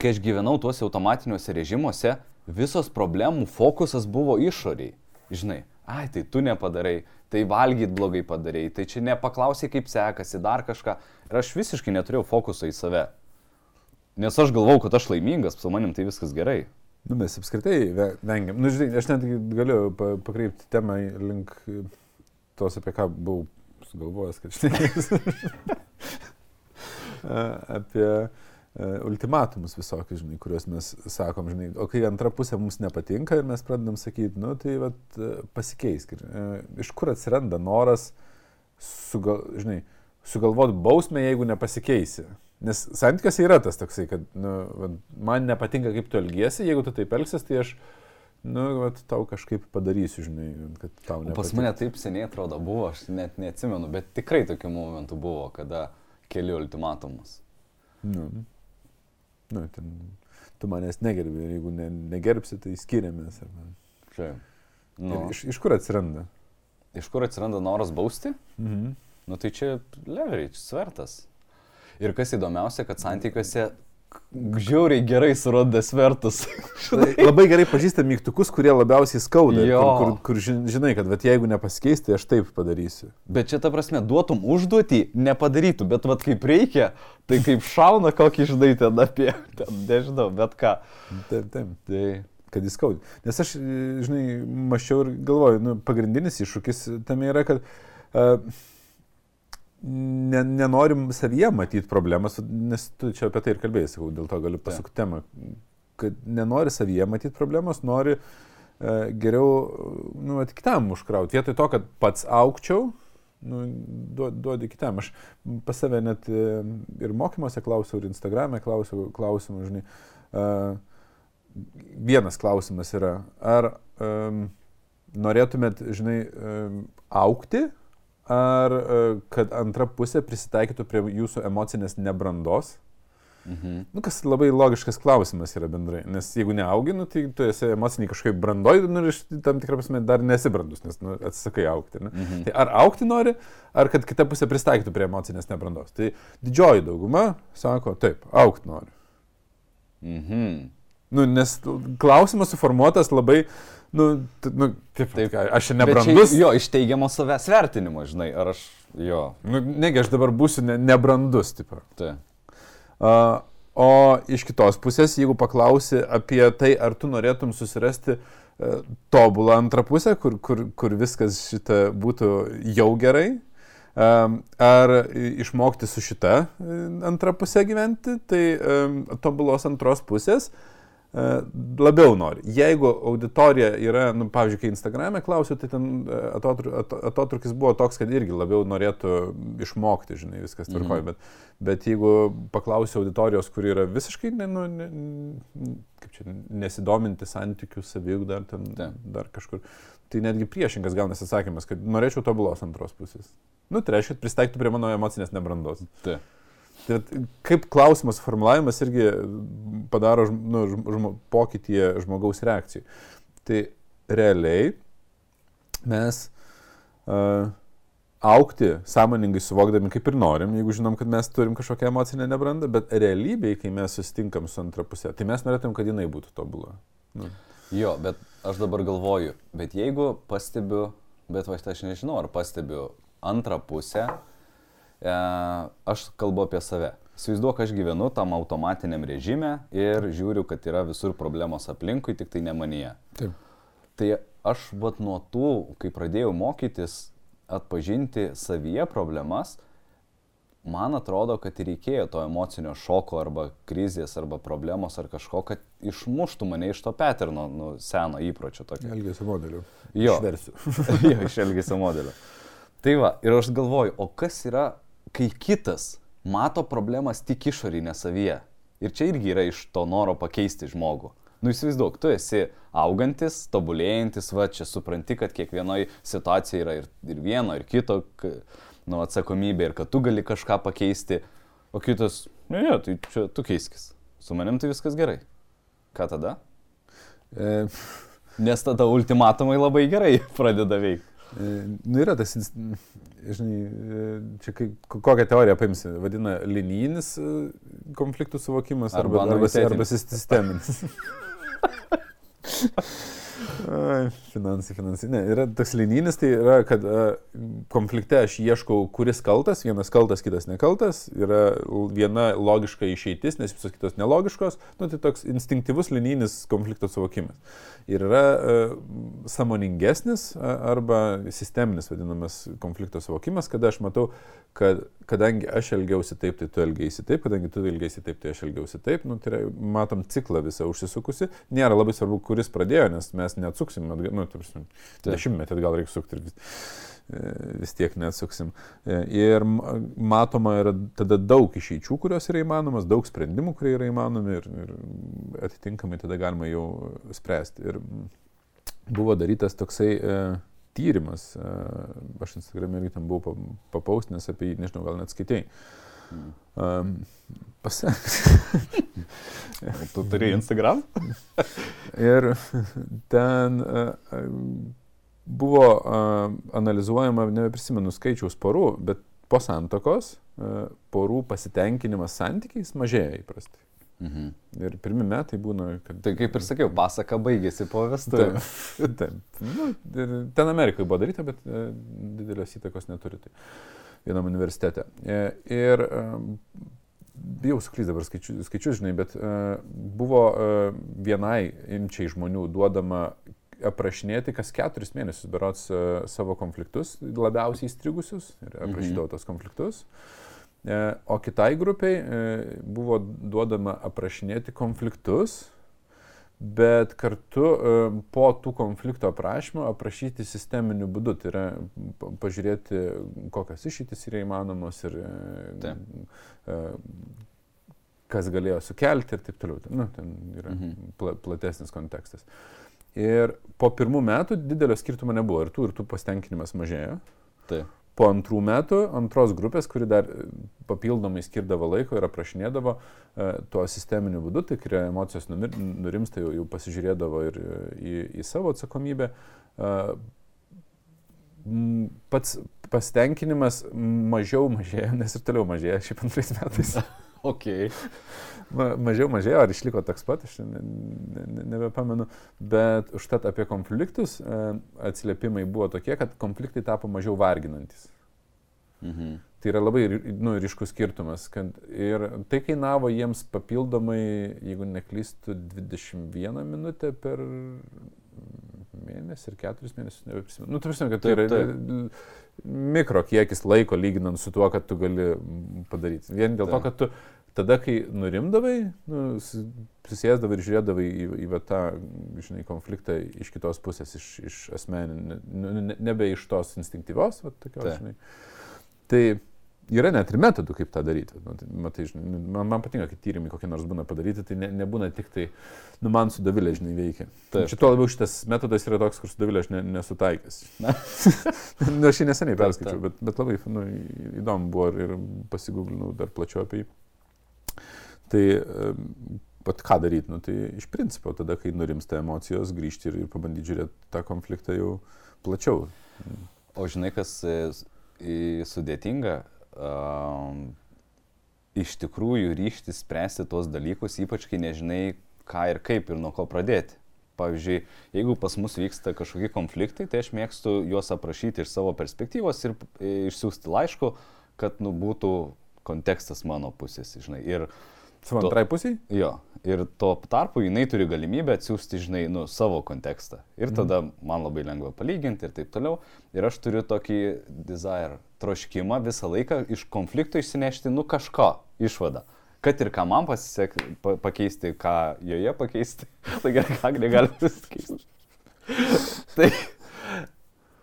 kai aš gyvenau tuose automatiniuose režimuose, visos problemų fokusas buvo išoriai. Žinai, ai, tai tu nepadarai, tai valgyt blogai padarai, tai čia nepaklausai, kaip sekasi, dar kažką. Ir aš visiškai neturėjau fokuso į save. Nes aš galvau, kad aš laimingas, su manim tai viskas gerai. Nu, mes apskritai ve- vengiam. Nu, žinai, aš net galiu pa- pakreipti temą link tos, apie ką buvau sugalvojęs, kad žinai. apie e, ultimatumus visokius, žinai, kuriuos mes sakom, žinai, o kai antra pusė mums nepatinka ir mes pradedam sakyti, nu tai vat, e, pasikeisk. E, Iš kur atsiranda noras, sugal, žinai, sugalvoti bausmę, jeigu nepasikeisi. Nes santykiuose yra tas toksai, kad nu, man nepatinka, kaip tu elgiesi, jeigu tu taip elgsies, tai aš, nu, vat, tau kažkaip padarysiu, žinai, kad tau O nepatinka. Pas mane taip seniai atrodo buvo, aš net neatsimenu, bet tikrai tokių momentų buvo, kada keli ultimatumus. Nu, nu, ten, tu manęs negerbi ir jeigu ne, negerbsi, tai skiriamės. Šiaip. Nu. Nu, Iš, iš kur atsiranda? iš kur atsiranda noras bausti? Mhm. Nu tai čia leverage, svertas. Ir kas įdomiausia, kad santykiuose žiauriai gerai suranda svertus. Labai gerai pažįstam mygtukus, kurie labiausiai skauda. Jo. Kur, kur, kur žin- žinai, kad vat, jeigu nepasikeis, tai aš taip padarysiu. Bet čia ta prasme, duotum užduotį, nepadarytų, bet vad kaip reikia, tai kaip šauna kokį žinai ten apie, ten, nežinau, bet ką. Taip, taip. Tai Kad jis skaudė. Nes aš, žinai, mačiau ir galvoju, nu, pagrindinis iššūkis tame yra, kad uh, ne, nenorim savyje matyti problemas, nes tu čia apie tai ir kalbėjai, sakau, dėl to galiu pasukti temą, kad nenori savyje matyti problemas, nori uh, geriau, nu, kitam užkrauti. Vietoj to, kad pats aukčiau, nu, duo- duodi kitam. Aš pas save net e, ir mokymuose klausiau, ir Instagram'e klausiau klausimų, žinai. Uh, vienas klausimas yra, ar um, norėtumėt, žinai, um, aukti, ar uh, kad antra pusė prisitaikytų prie jūsų emocinės nebrandos? mhm. Nu, kas labai logiškas klausimas yra bendrai, nes jeigu neaugi, nu, tai tu esi emociniai kažkaip brandoj, nu, ir tam tikrą prasme dar nesi brandus, nes nu, atsisakai aukti. Ne? Mhm. Tai ar aukti nori, ar kad kita pusė pristaikytų prie emocinės nebrandos. Tai didžioji dauguma sako, taip, aukti nori. Mhm. Nu, nes klausimas suformuotas labai, nu, nu taip, Taip. taip, aš čia nebrandus. Čia, jo, iš teigiamo savęs vertinimo, žinai, ar aš, jo, Nu, negi aš dabar būsiu ne, nebrandus, tipo. tai. Uh, o iš kitos pusės, jeigu paklausi apie tai, ar tu norėtum susirasti uh, tobulą antrą pusę, kur, kur, kur viskas šita būtų jau gerai, um, ar išmokti su šita uh, antra pusė gyventi, tai um, tobulos antros pusės uh, labiau nori. Jeigu auditorija yra, nu, pavyzdžiui, kai Instagram'e klausiu, tai ten uh, atotru- at- atotrukis buvo toks, kad irgi labiau norėtų išmokti, žinai, viskas tvarkoja. Mhm. Bet, bet jeigu paklausiu auditorijos, kuri yra visiškai, nu, ne, kaip čia, nesidominti santykių, savyg dar ten, Taip. dar kažkur, tai netgi priešingas gaunasi atsakymas, kad norėčiau tobulos antros pusės. Nu, tai reiškia, pristaiktų prie mano emocinės nebrandos. Tai. Tai kaip klausimas formulavimas irgi padaro nu, žm- žmo, pokytį žmogaus reakcijų. Tai realiai mes uh, aukti sąmoningai suvokdami kaip ir norim, jeigu žinom, kad mes turim kažkokią emocinę nebrandą, bet realybėje, kai mes susitinkam su antra pusė, tai mes norėtum, kad jinai būtų tobula. Nu. Jo, bet aš dabar galvoju, bet jeigu pastebiu, bet va, aš nežinau, ar pastebiu antrą pusę, aš kalbu apie save. Įsivaizduok, aš gyvenu tam automatiniam režime ir žiūriu, kad yra visur problemos aplinkui, tik tai ne manyje. Taip. Tai aš vat nuo tų, kai pradėjau mokytis atpažinti savyje problemas, man atrodo, kad reikėjo to emocinio šoko arba krizės arba problemos ar kažko, kad išmuštų mane iš to paterno, nu, seno įpročio tokio. Elgesio modelių. Jo. Išversiu. jo, iš elgesio modelio. Tai va, ir aš galvoju, o kas yra, kai kitas mato problemas tik išorinė savyje. Ir čia irgi yra iš to noro pakeisti žmogų. Nu įsivaizduok, tu esi augantis, tobulėjantis, va čia supranti, kad kiekvienoje situacijoje yra ir, ir vieno, ir kito nu, atsakomybė, ir kad tu gali kažką pakeisti, o kitas, ne, ne, tai čia tu keiskis. Su manim tai viskas gerai. Ką tada? E, Nes tada ultimatumai labai gerai pradeda veikti. E, Nu, yra tas, žinai, e, čia kai, kokią teoriją paimsi, vadina linijinis e, konfliktų suvokimas arba, Arba arba, arba, sisteminis. Ai, finansai, finansai. Ne, yra toks linijinis, tai yra, kad a, konflikte aš ieškau, kuris kaltas, vienas kaltas, kitas nekaltas, yra viena logiška išeitis, nes visos kitos nelogiškos, nu, tai toks instinktyvus linijinis konflikto suvokimas. Ir yra a, samoningesnis a, arba sisteminis vadinamas konflikto suvokimas, kada aš matau, kad kadangi aš elgiausi taip, tai tu elgiausi taip, kadangi tu elgiausi taip, tai aš elgiausi taip, nu, tai yra, matom ciklą visą užsisukusi, nėra labai svarbu, kuris pradėjo, nes mes neatsuksim, nu, tarsi, dešimtmetį gal reikia sukti ir vis, e, vis tiek neatsuksim. E, ir matoma yra tada daug išeičių, kurios yra įmanomas, daug sprendimų, kurie yra įmanomi ir, ir atitinkamai tada galima jau spręsti. Ir buvo darytas toksai e, tyrimas, e, aš Instagram'e irgi tam buvau papaustinęs apie jį, nežinau, gal net skaitėjai. Um, pasak. tu turi Instagram? ir ten uh, buvo uh, analizuojama, nebeprisimenu skaičiaus porų, bet po santokos uh, porų pasitenkinimas santykiais mažėja įprastai. Mhm. Ir pirmi metai būna, kad... Tai kaip ir sakiau, pasaka baigėsi po vestuvių. Taip. taip. Nu, ten Amerikoje buvo daryta, bet e, didelės įtakos neturi. Tai vienam universitete. E, ir e, bijau suklys dabar skaičius, skaičius, žinai, bet e, buvo e, vienai imčiai žmonių duodama aprašinėti kas keturis mėnesius berots e, savo konfliktus, labiausiai įstrigusius ir aprašydavo mhm. tos konfliktus. E, o kitai grupiai e, buvo duodama aprašinėti konfliktus, bet kartu e, po tų konflikto aprašymo aprašyti sisteminiu būdu, tai yra pažiūrėti, kokios išeitis yra įmanomos ir Taip. kas galėjo sukelti ir taip toliau. Nu, ten yra mhm. pla, platesnis kontekstas. Ir po pirmų metų didelio skirtumo nebuvo ir tų ir tų pasitenkinimas mažėjo. Taip po antrų metų antros grupės, kuri dar e, papildomai skirdavo laiko ir aprašinėdavo e, tuo sisteminiu būdu, tai kai emocijos nurimsta, jau, jau pasižiūrėdavo ir e, į, į savo atsakomybę. Pats pasitenkinimas mažiau mažėja, nes ir toliau mažėja šiaip antrais metais. ok. Ma, mažiau mažėjo, ar išliko toks pat, aš ne, ne, ne, nebepamenu, bet užtat apie konfliktus e, atsiliepimai buvo tokie, kad konfliktai tapo mažiau varginantis. Mhm. Tai yra labai nu, ryškus skirtumas. Ir tai kainavo jiems papildomai, jeigu neklystu, 21 minutę per mėnesį ir 4 mėnesius, nebeprisimenu. Nu, tarsi, kad tai yra mikro kiekis laiko lyginant su tuo, kad tu gali padaryti. Vien dėl Taip. to, kad tu tada, kai nurimdavai, nu, susėsdavai ir žiūrėdavai į, į, tą, žinai, konfliktą iš kitos pusės, iš, iš asmeninio, ne, nebe iš tos instinktyvios, va, tokios, Ta. žinai. Tai yra net ir metodų, kaip tą daryti. Nu, tai, matai, žinai, nu, man, man patinka, kai tyrimai kokie nors būna padaryti, tai ne, nebūna tik tai, nu, man su Davilė, žinai, veikia. Taip. Šito labiau šitas metodas yra toks, kur su Davilė aš ne, nesutaikęs. Na, nu, aš jį neseniai perskaičiau, bet, bet labai nu, įdomu buvo ir, ir pasigūglinau dar plačiau apie jį. Tai pat ką daryti, nu, tai iš principo tada, kai nurimsta emocijos, grįžti ir, ir pabandyti žiūrėti tą konfliktą jau plačiau. O žinai, kas e, sudėtinga, um, iš tikrųjų ryšti spręsti tos dalykus, ypač kai nežinai, ką ir kaip ir nuo ko pradėti. Pavyzdžiui, jeigu pas mus vyksta kažkokie konfliktai, tai aš mėgstu juos aprašyti iš savo perspektyvos ir e, išsiųsti laišku, kad nu, būtų kontekstas mano pusės, žinai. Ir Su antrai pusiai? Jo. Ir tuo tarpu jinai turi galimybę atsiųsti, žinai, nu, savo kontekstą. Ir mhm. tada man labai lengva palyginti ir taip toliau. Ir aš turiu tokį desire, troškimą visą laiką iš konflikto išsinešti, nu, kažko, išvadą. Kad ir ką man pasisek pa, pakeisti, ką joje pakeisti. tai gerai, ką negali pasikeisti. tai,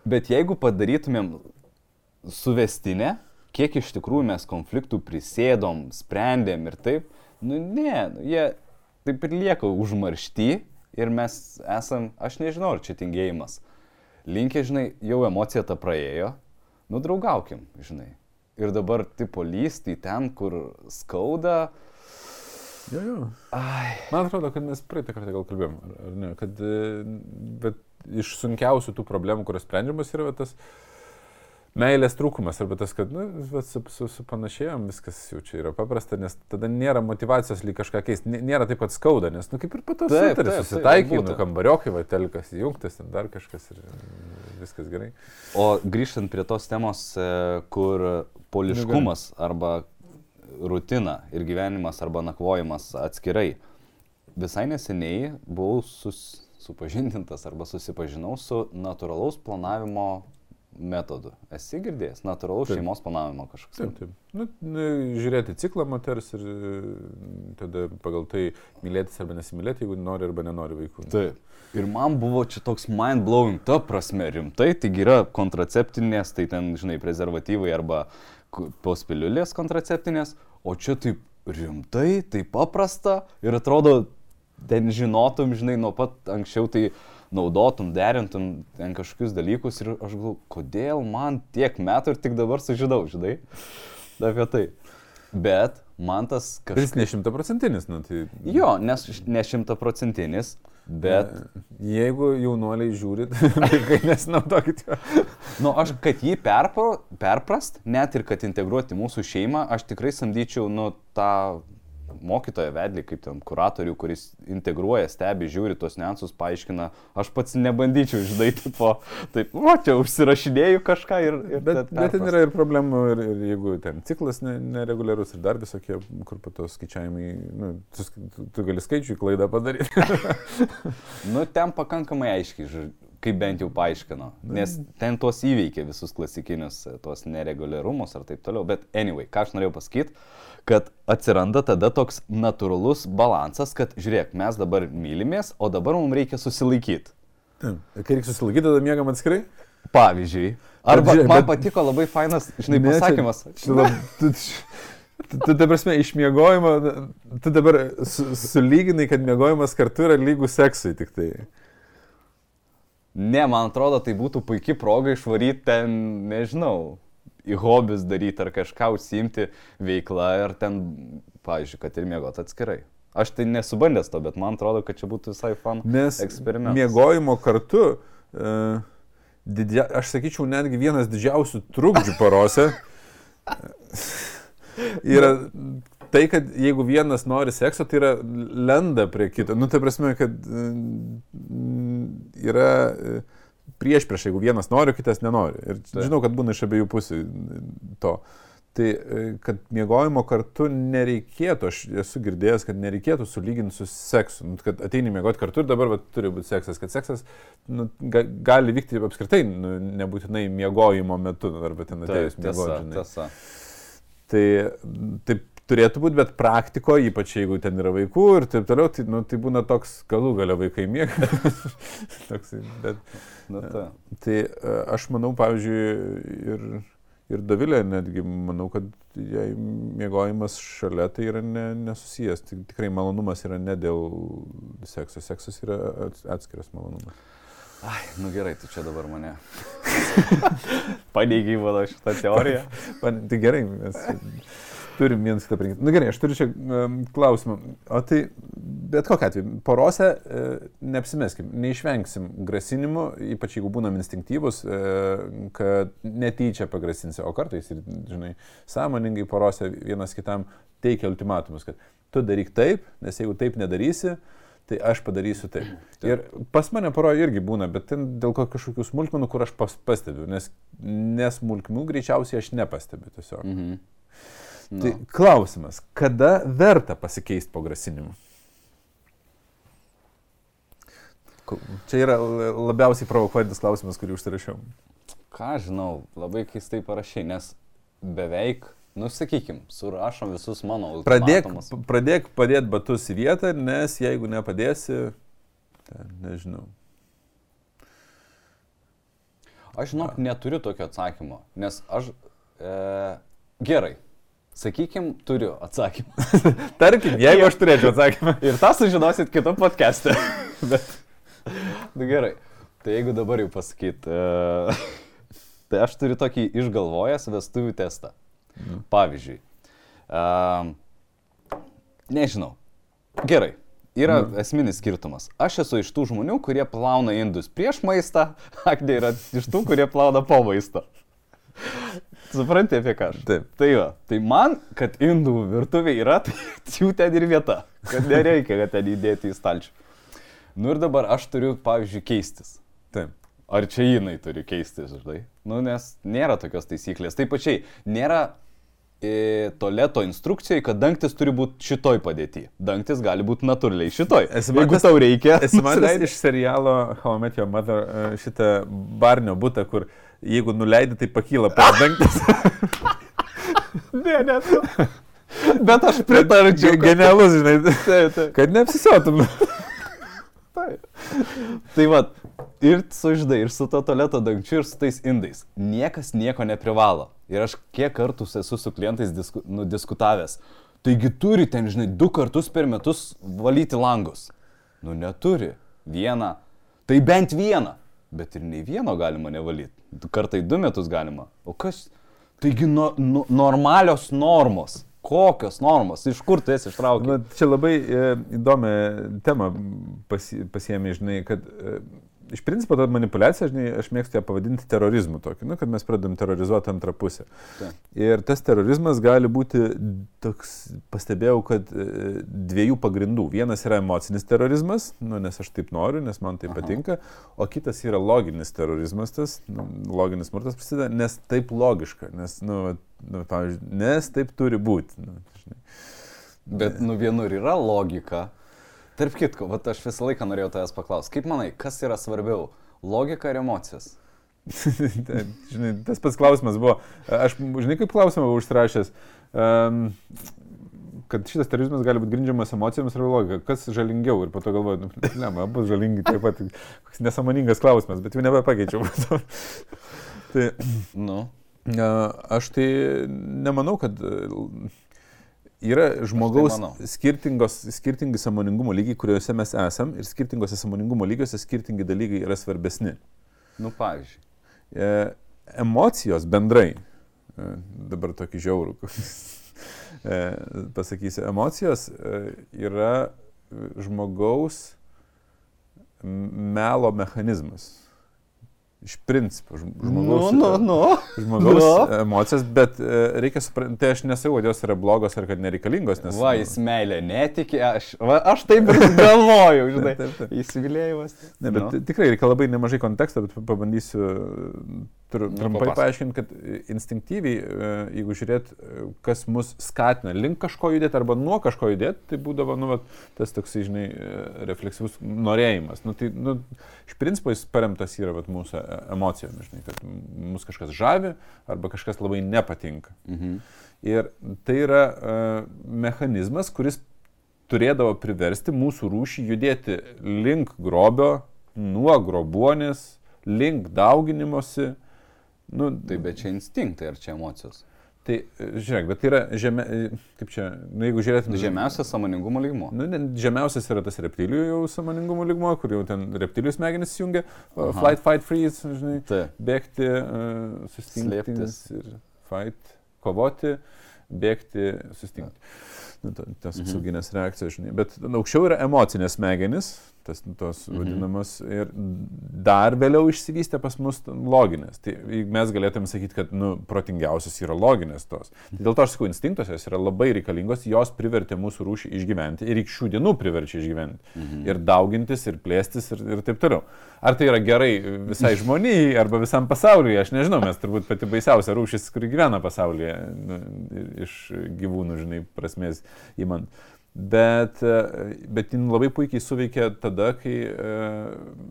bet jeigu padarytumėm suvestinę, kiek iš tikrųjų mes konfliktų prisėdom, sprendėm ir taip, nu ne, nu, jie taip ir lieka užmaršti ir mes esam, aš nežinau, ar čia tingėjimas. Linkė, žinai, jau emocija ta praėjo, nu draugaukim, žinai. Ir dabar tipo lysti ten, kur skauda. Jo, jo. Ai. Man atrodo, kad mes praeitą kartą gal kalbėjom, ar, ar ne, kad, e, bet iš sunkiausių tų problemų, kurios sprendžiamas yra tas, uh, meilės trūkumas arba tas, kad, nu, su, su, su panašėjom viskas jau čia yra paprasta, nes tada nėra motivacijos lyg kažką keisti, Nė- nėra taip pat skauda, nes, nu, kaip ir pato Taip, sutari, susitaikai, nu, kambariokai, va, telkas įjungtas, ten dar kažkas ir mm, viskas gerai. O grįžtant prie tos temos, e, kur poliškumas arba rutina ir gyvenimas arba nakvojimas atskirai. Visai neseniai buvau sus, supažindintas arba susipažinau su natūralaus planavimo metodu. Esi girdėjęs? Natūralaus Taip. šeimos planavimo kažkoks. Taip, taip. Nu, žiūrėti ciklą moters ir e, tada pagal tai mylėtis arba nesimylėti, jeigu nori arba nenori vaikų. Taip. Ir man buvo čia toks mind blowing, ta prasme rimtai, taigi yra kontraceptinės, tai ten, žinai, prezervatyvai arba ku- tos piliulės kontraceptinės, o čia taip rimtai, taip paprasta ir atrodo, ten žinotum, žinai, nuo pat anksčiau tai naudotum, derintum ten kažkokius dalykus ir aš galvoju, kodėl man tiek metų ir tik dabar sužinau, žinai, apie tai. Bet man tas kažkas... jis ne šimtaprocentinis, nu, tai... Jo, nes ne šimtaprocentinis, bet... Jeigu jaunuoliai žiūrit, vaikai nesinaudokit jo. Nu, aš, kad jį perpro, perprast, net ir kad integruoti mūsų šeimą, aš tikrai samdyčiau, nu, tą mokytoją vedlį, kaip ten kuratorių, kuris integruoja, stebi, žiūri tos niansus, paaiškina. Aš pats nebandyčiau, žinai, tipo, taip, o čia užsirašinėjau kažką ir... ir Bet, ten bet ten yra ir problemų, ir, ir jeigu ten ciklas ne- nereguliarus ir dar visokie, kur po to skaičiavimai, nu, tu, tu, gali skaičiui klaidą padaryti. Nu, ten pakankamai aiškiai, ž- kaip bent jau paaiškino. Nes ten tuos įveikė visus klasikinius, e, tuos nereguliarumus ir taip toliau. Bet anyway, ką aš norėjau pasakyti, kad atsiranda tada toks natūralus balansas, kad žiūrėk, mes dabar mylimės, o dabar mums reikia susilaikyti. Kai reikia susilaikyti, tada miegam atskirai. Pavyzdžiui. Arba žiūrėk, man bet- patiko labai fainas, žinai, Ne, čia- pasakymas. čia lab- Tu, tu, tu, ta prasme, išmiegojimo, tu dabar su, sulyginai, kad miegojimas kartu yra lygų seksui tik tai. Ne, man atrodo, tai būtų puikia proga išvaryti ten, nežinau, į hobius daryti ar kažką užsiimti veiklą ir ten, pavyzdžiui, kad ir mėgot atskirai. Aš tai nesubandęs to, bet man atrodo, kad čia būtų visai fan Nes eksperimentas. miegojimo kartu, uh, didžia, aš sakyčiau, netgi vienas didžiausių trukdžių porose yra tai, kad jeigu vienas nori sekso, tai yra lenda prie kito. Nu, tai prasme, kad mm, yra prieš prieš, jeigu vienas nori, kitas nenori. Ir Taip. žinau, kad būna iš abiejų pusių to. Tai, e, kad miegojimo kartu nereikėtų, aš esu girdėjęs, kad nereikėtų sulyginti su seksu. Nu, kad ateini miegoti kartu ir dabar va, turi būti seksas. Kad seksas nu, ga, gali vykti apskritai, nu, nebūtinai miegojimo metu, arba ten atėjus tiesa, miegoti. tiesa. Tai taip turėtų būti, bet praktikoje, ypač jeigu ten yra vaikų ir taip toliau, tai, nu, tai būna toks, galų galia vaikai miega. toks, bet, Nu, ta. tai e, aš manau, pavyzdžiui, ir, ir Davilė netgi manau, kad jai miegojimas šalia tai yra ne, nesusijęs. Tik, tikrai malonumas yra ne dėl sekso. Seksas yra ats- atskiras malonumas. Ai, nu gerai, tu čia dabar mane. Paneigiai mano šitą teoriją. Man, tai gerai, mes turim vienas kitą priimti. Na nu, gerai, aš turiu čia um, klausimą. O tai bet kokia atveju, porose e, neapsimeskim, neišvengsim grasinimų, ypač jeigu būnam instinktyvus, e, kad netyčia pagrasinsi, o kartais ir, žinai, sąmoningai porose vienas kitam teikia ultimatumus, kad tu daryk taip, nes jeigu taip nedarysi, tai aš padarysiu taip. Ir pas mane poroje irgi būna, bet ten dėl ko- kažkokių smulkmenų, kur aš pas, pastebiu, nes nesmulkmenų greičiausiai aš nepastebiu tiesiog. Mhm. Nu. Tai klausimas, kada verta pasikeisti po grasinimu? Čia yra la- labiausiai provokuojantis klausimas, kurį užsirašiau. Ką žinau, labai keistai parašiai, nes beveik, nu sakykim, surašom visus mano Pradėk, ultimatumus. p- pradėk padėti batus į vietą, nes jeigu nepadėsi, ten, nežinau. Aš žinok, neturiu tokio atsakymo, nes aš... E, gerai, sakykim, turiu atsakymą. Tarkim, jeigu aš turėčiau atsakymą. Ir tą sužinosit kitam podcast'e. Bet... Nu gerai, tai jeigu dabar jau pasakyt, e, tai aš turiu tokį išgalvojęs vestuvių testą. Pavyzdžiui, e, nežinau. Gerai. Yra Nu. esminis skirtumas. Aš esu iš tų žmonių, kurie plauna indus prieš maistą, Agnė yra iš tų, kurie plauna po maisto. Supranti apie ką? Taip. Tai va, tai man, kad indų virtuvė yra, tai jų ten ir vieta. Kad nereikia, kad ten įdėti į stalčių. Nu ir dabar aš turiu, pavyzdžiui, keistis. Taip. Ar čia jinai turi keistis, žinai? Nu, nes nėra tokios taisyklės. Taip pačiai, nėra e, toleto instrukcijai, kad dangtis turi būti šitoj padėti. Dangtis gali būti natūraliai šitoj. Esi Jeigu tau reikia. Esi matęs iš serialo How I Met Your Mother e, šitą barnio būtą, kur jeigu nuleidi, tai pakyla per dangtis. Ne, nesu. Bet aš pritarčiau. Genialus, žinai. Taip, taip. Kad neapsisiotum. Taip. Tai va, ir su ždai, ir su to toleto dangčiu, ir su tais indais. Niekas nieko neprivalo. Ir aš kiek kartų esu su klientais disku, nu, diskutavęs. Taigi turi ten, žinai, du kartus per metus valyti langus. Nu neturi. Vieną. Tai bent vieną. Bet ir nei vieno galima nevalyti. Kartai du metus galima. O kas? Taigi no, no, normalios normos. Kokios normos? Iš kur tu esi ištraukęs? Čia labai e, įdomią temą pasi, pasiemi, žinai, kad e, iš principo ta manipulacija, žinai, aš mėgstu ją pavadinti terorizmu tokiu, nu, kad mes pradedam terrorizuoti antrą pusę. Taip. Ir tas terorizmas gali būti toks, pastebėjau, kad e, dviejų pagrindų. Vienas yra emocinis terorizmas, nu, nes aš taip noriu, nes man tai Aha. patinka, o kitas yra loginis terorizmas, tas nu, loginis smurtas prasideda, nes taip logiška, nes, nu, nu, pavyzdžiui, nes taip turi būti. Nu, žinai. Bet nu vienur yra logika. Tarp kitko, vat aš visą laiką norėjau tavęs paklausti, kaip manai, kas yra svarbiau - logika ar emocijos? Tai, žinai, tas pats klausimas buvo, aš, žinai, kaip klausimą buvau užsirašęs, um, kad šitas terorizmas gali būti grindžiamas emocijomis ar logika, kas žalingiau ir po to galvoju, nu, ne, man bus žalingi taip pat, koks nesamoningas klausimas, bet jau nebepakeičiau. tai Nu. aš tai nemanau, kad yra žmogaus manau. skirtingos, skirtingi samoningumo lygiai, kuriuose mes esam ir skirtingose samoningumo lygiuose skirtingi dalykai yra svarbesni. Nu, pavyzdžiui. E, emocijos bendrai, e, dabar tokį žiaurų, e, pasakysiu, emocijos e, yra žmogaus melo mechanizmas. Iš principo, žm- žmogaus, nu, nu. žmogaus Nu. emocijos, bet e, reikia suprasti, tai aš nesakau, kad jos yra blogos ar kad nereikalingos, nes... Va, jis meilė netikė, aš, va, aš taip ir galvojau, žinai. Taip, taip. Įsivilėjimas. Ne, bet Nu. nu. tikrai reikia labai nemažai konteksto, bet pabandysiu tr Nu, trumpai paaiškinti, kad instinktyviai, e, jeigu žiūrėt, e, kas mus skatina link kažko judėti arba nuo kažko judėti, tai būdavo, nu, vat, tas toks, žinai, e, refleksyvus norėjimas. Nu, tai, nu, iš principo jis paremtas yra vat, mūsų e, emocijomis, žinai, kad mus kažkas žavi arba kažkas labai nepatinka. Mhm. Ir tai yra uh, mechanizmas, kuris turėdavo priversti mūsų rūšį judėti link grobio, nuo grobuonės, link dauginimosi. Nu, Tai bet čia instinktai ar čia emocijos? tai e, žiūrėk, bet tai yra žemė, e, kaip čia, nu, jeigu žiūrėtume. Žemiausias samoningumo lygmo. Nu, ne, žemiausias yra tas reptilijų jau samoningumo lygmo, kur jau ten reptilijų smegenys jungia, Aha. flight, fight, freeze, žinai, Taip. bėgti, uh, sustingti ir fight, kovoti, bėgti, sustingti. Nu, tos Mhm. apsauginės reakcijos, žinai. Bet aukščiau yra emocinės smegenys, tas, tos Mhm. vadinamos, ir dar vėliau išsivystė pas mus loginės. Tai mes galėtume sakyti, kad nu, protingiausios yra loginės tos. Tai dėl to aš sakau, instinktos jos yra labai reikalingos, jos privertė mūsų rūšį išgyventi ir iki šių dienų priverčia išgyventi. Mhm. Ir daugintis, ir plėstis, ir, ir taip toliau. Ar tai yra gerai visai žmonijai, arba visam pasauliui, aš nežinau, mes turbūt pati baisiausia rūšis, kuri gyvena pasaulyje, nu, iš gyvūnų, žinai, prasmės įmant. Bet, e, bet jin labai puikiai suveikia tada, kai e,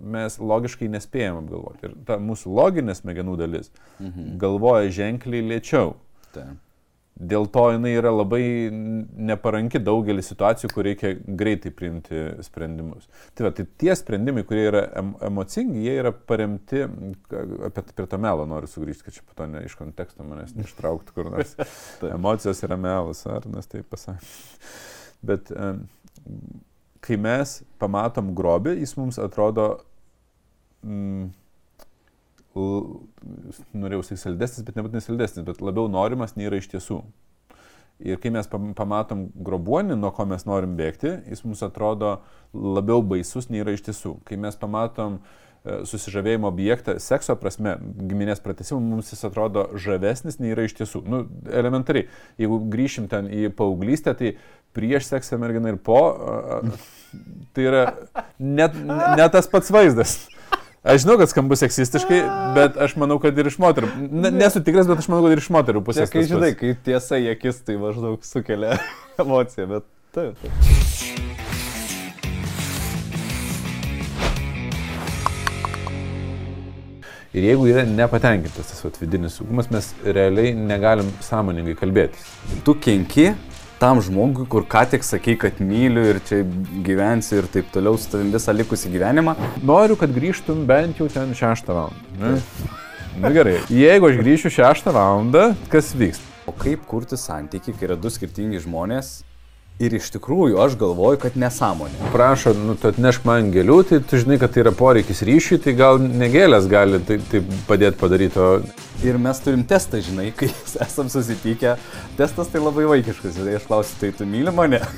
mes logiškai nespėjom apgalvoti. Ir ta mūsų loginė smegenų dalis Mhm. galvoja ženkliai lėčiau. Taip. Dėl to jinai yra labai neparanki daugelį situacijų, kur reikia greitai priimti sprendimus. Tai, va, tai tie sprendimai, kurie yra em emocingi, jie yra paremti, apie prie to melo noriu sugrįžti, kad čia po to ne iš konteksto manęs neištrauktų kur nors. Emocijos yra melas, ar nes taip pasakė. Bet kai mes pamatom grobį, jis mums atrodo, mm, norėjau sakyti saldesnis, bet nebūtinai saldesnis, bet labiau norimas nei yra iš tiesų. Ir kai mes pam- pamatom grobuonį, nuo ko mes norim bėgti, jis mums atrodo labiau baisus nei yra iš tiesų. Kai mes pamatom susižavėjimo objektą sekso prasme, giminės pratesimų, mums jis atrodo žavesnis nei yra iš tiesų. Nu, elementariai, jeigu grįšim ten į paauglystę, tai prieš seksą merginą ir po, tai yra net, net tas pats vaizdas. Aš žinau, kad skambu seksistiškai, bet aš manau, kad ir iš moterų. Nesu tikras, bet aš manau, kad ir iš moterų pusės. Kai žinai, kai tiesa į akis, tai maždaug sukelia emociją, bet taip. taip. Ir jeigu yra nepatenkintas tas vat, vidinis saugumas, mes realiai negalim sąmoningai kalbėtis. Tu kenki tam žmogui, kur ką tik sakai, kad myliu ir čia gyvensi ir taip toliau su tavim visą likusį gyvenimą. Noriu, kad grįžtum bent jau ten 6 valandą. Na gerai, jeigu aš grįšiu 6 valandą, kas vyks? O kaip kurti santyki, kai yra du skirtingi žmonės Ir iš tikrųjų aš galvoju, kad nesąmonė. Prašo, nu, tu atnešk man gėlių, tai tu žinai, kad tai yra poreikis ryšiui, tai gal negėlės gali tai, tai padėti padaryti. O... Ir mes turim testą, žinai, kai esam susitikę. Testas tai labai vaikiškas, žinai, aš klausiu, tai tu myli mane?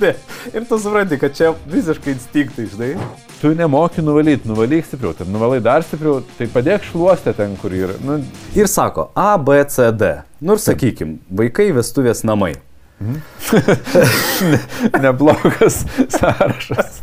Ne. Ir tu supranti, kad čia visiškai instinktai, žinai. Tu nemoki nuvalyti, nuvalyk stipriau, tai nuvalai dar stipriau, tai padėk šluostę ten, kur yra. Nu... Ir sako A, B, C, D. Ir sakykim, vaikai vestuvės namai. Mhm. Neblogas sąrašas.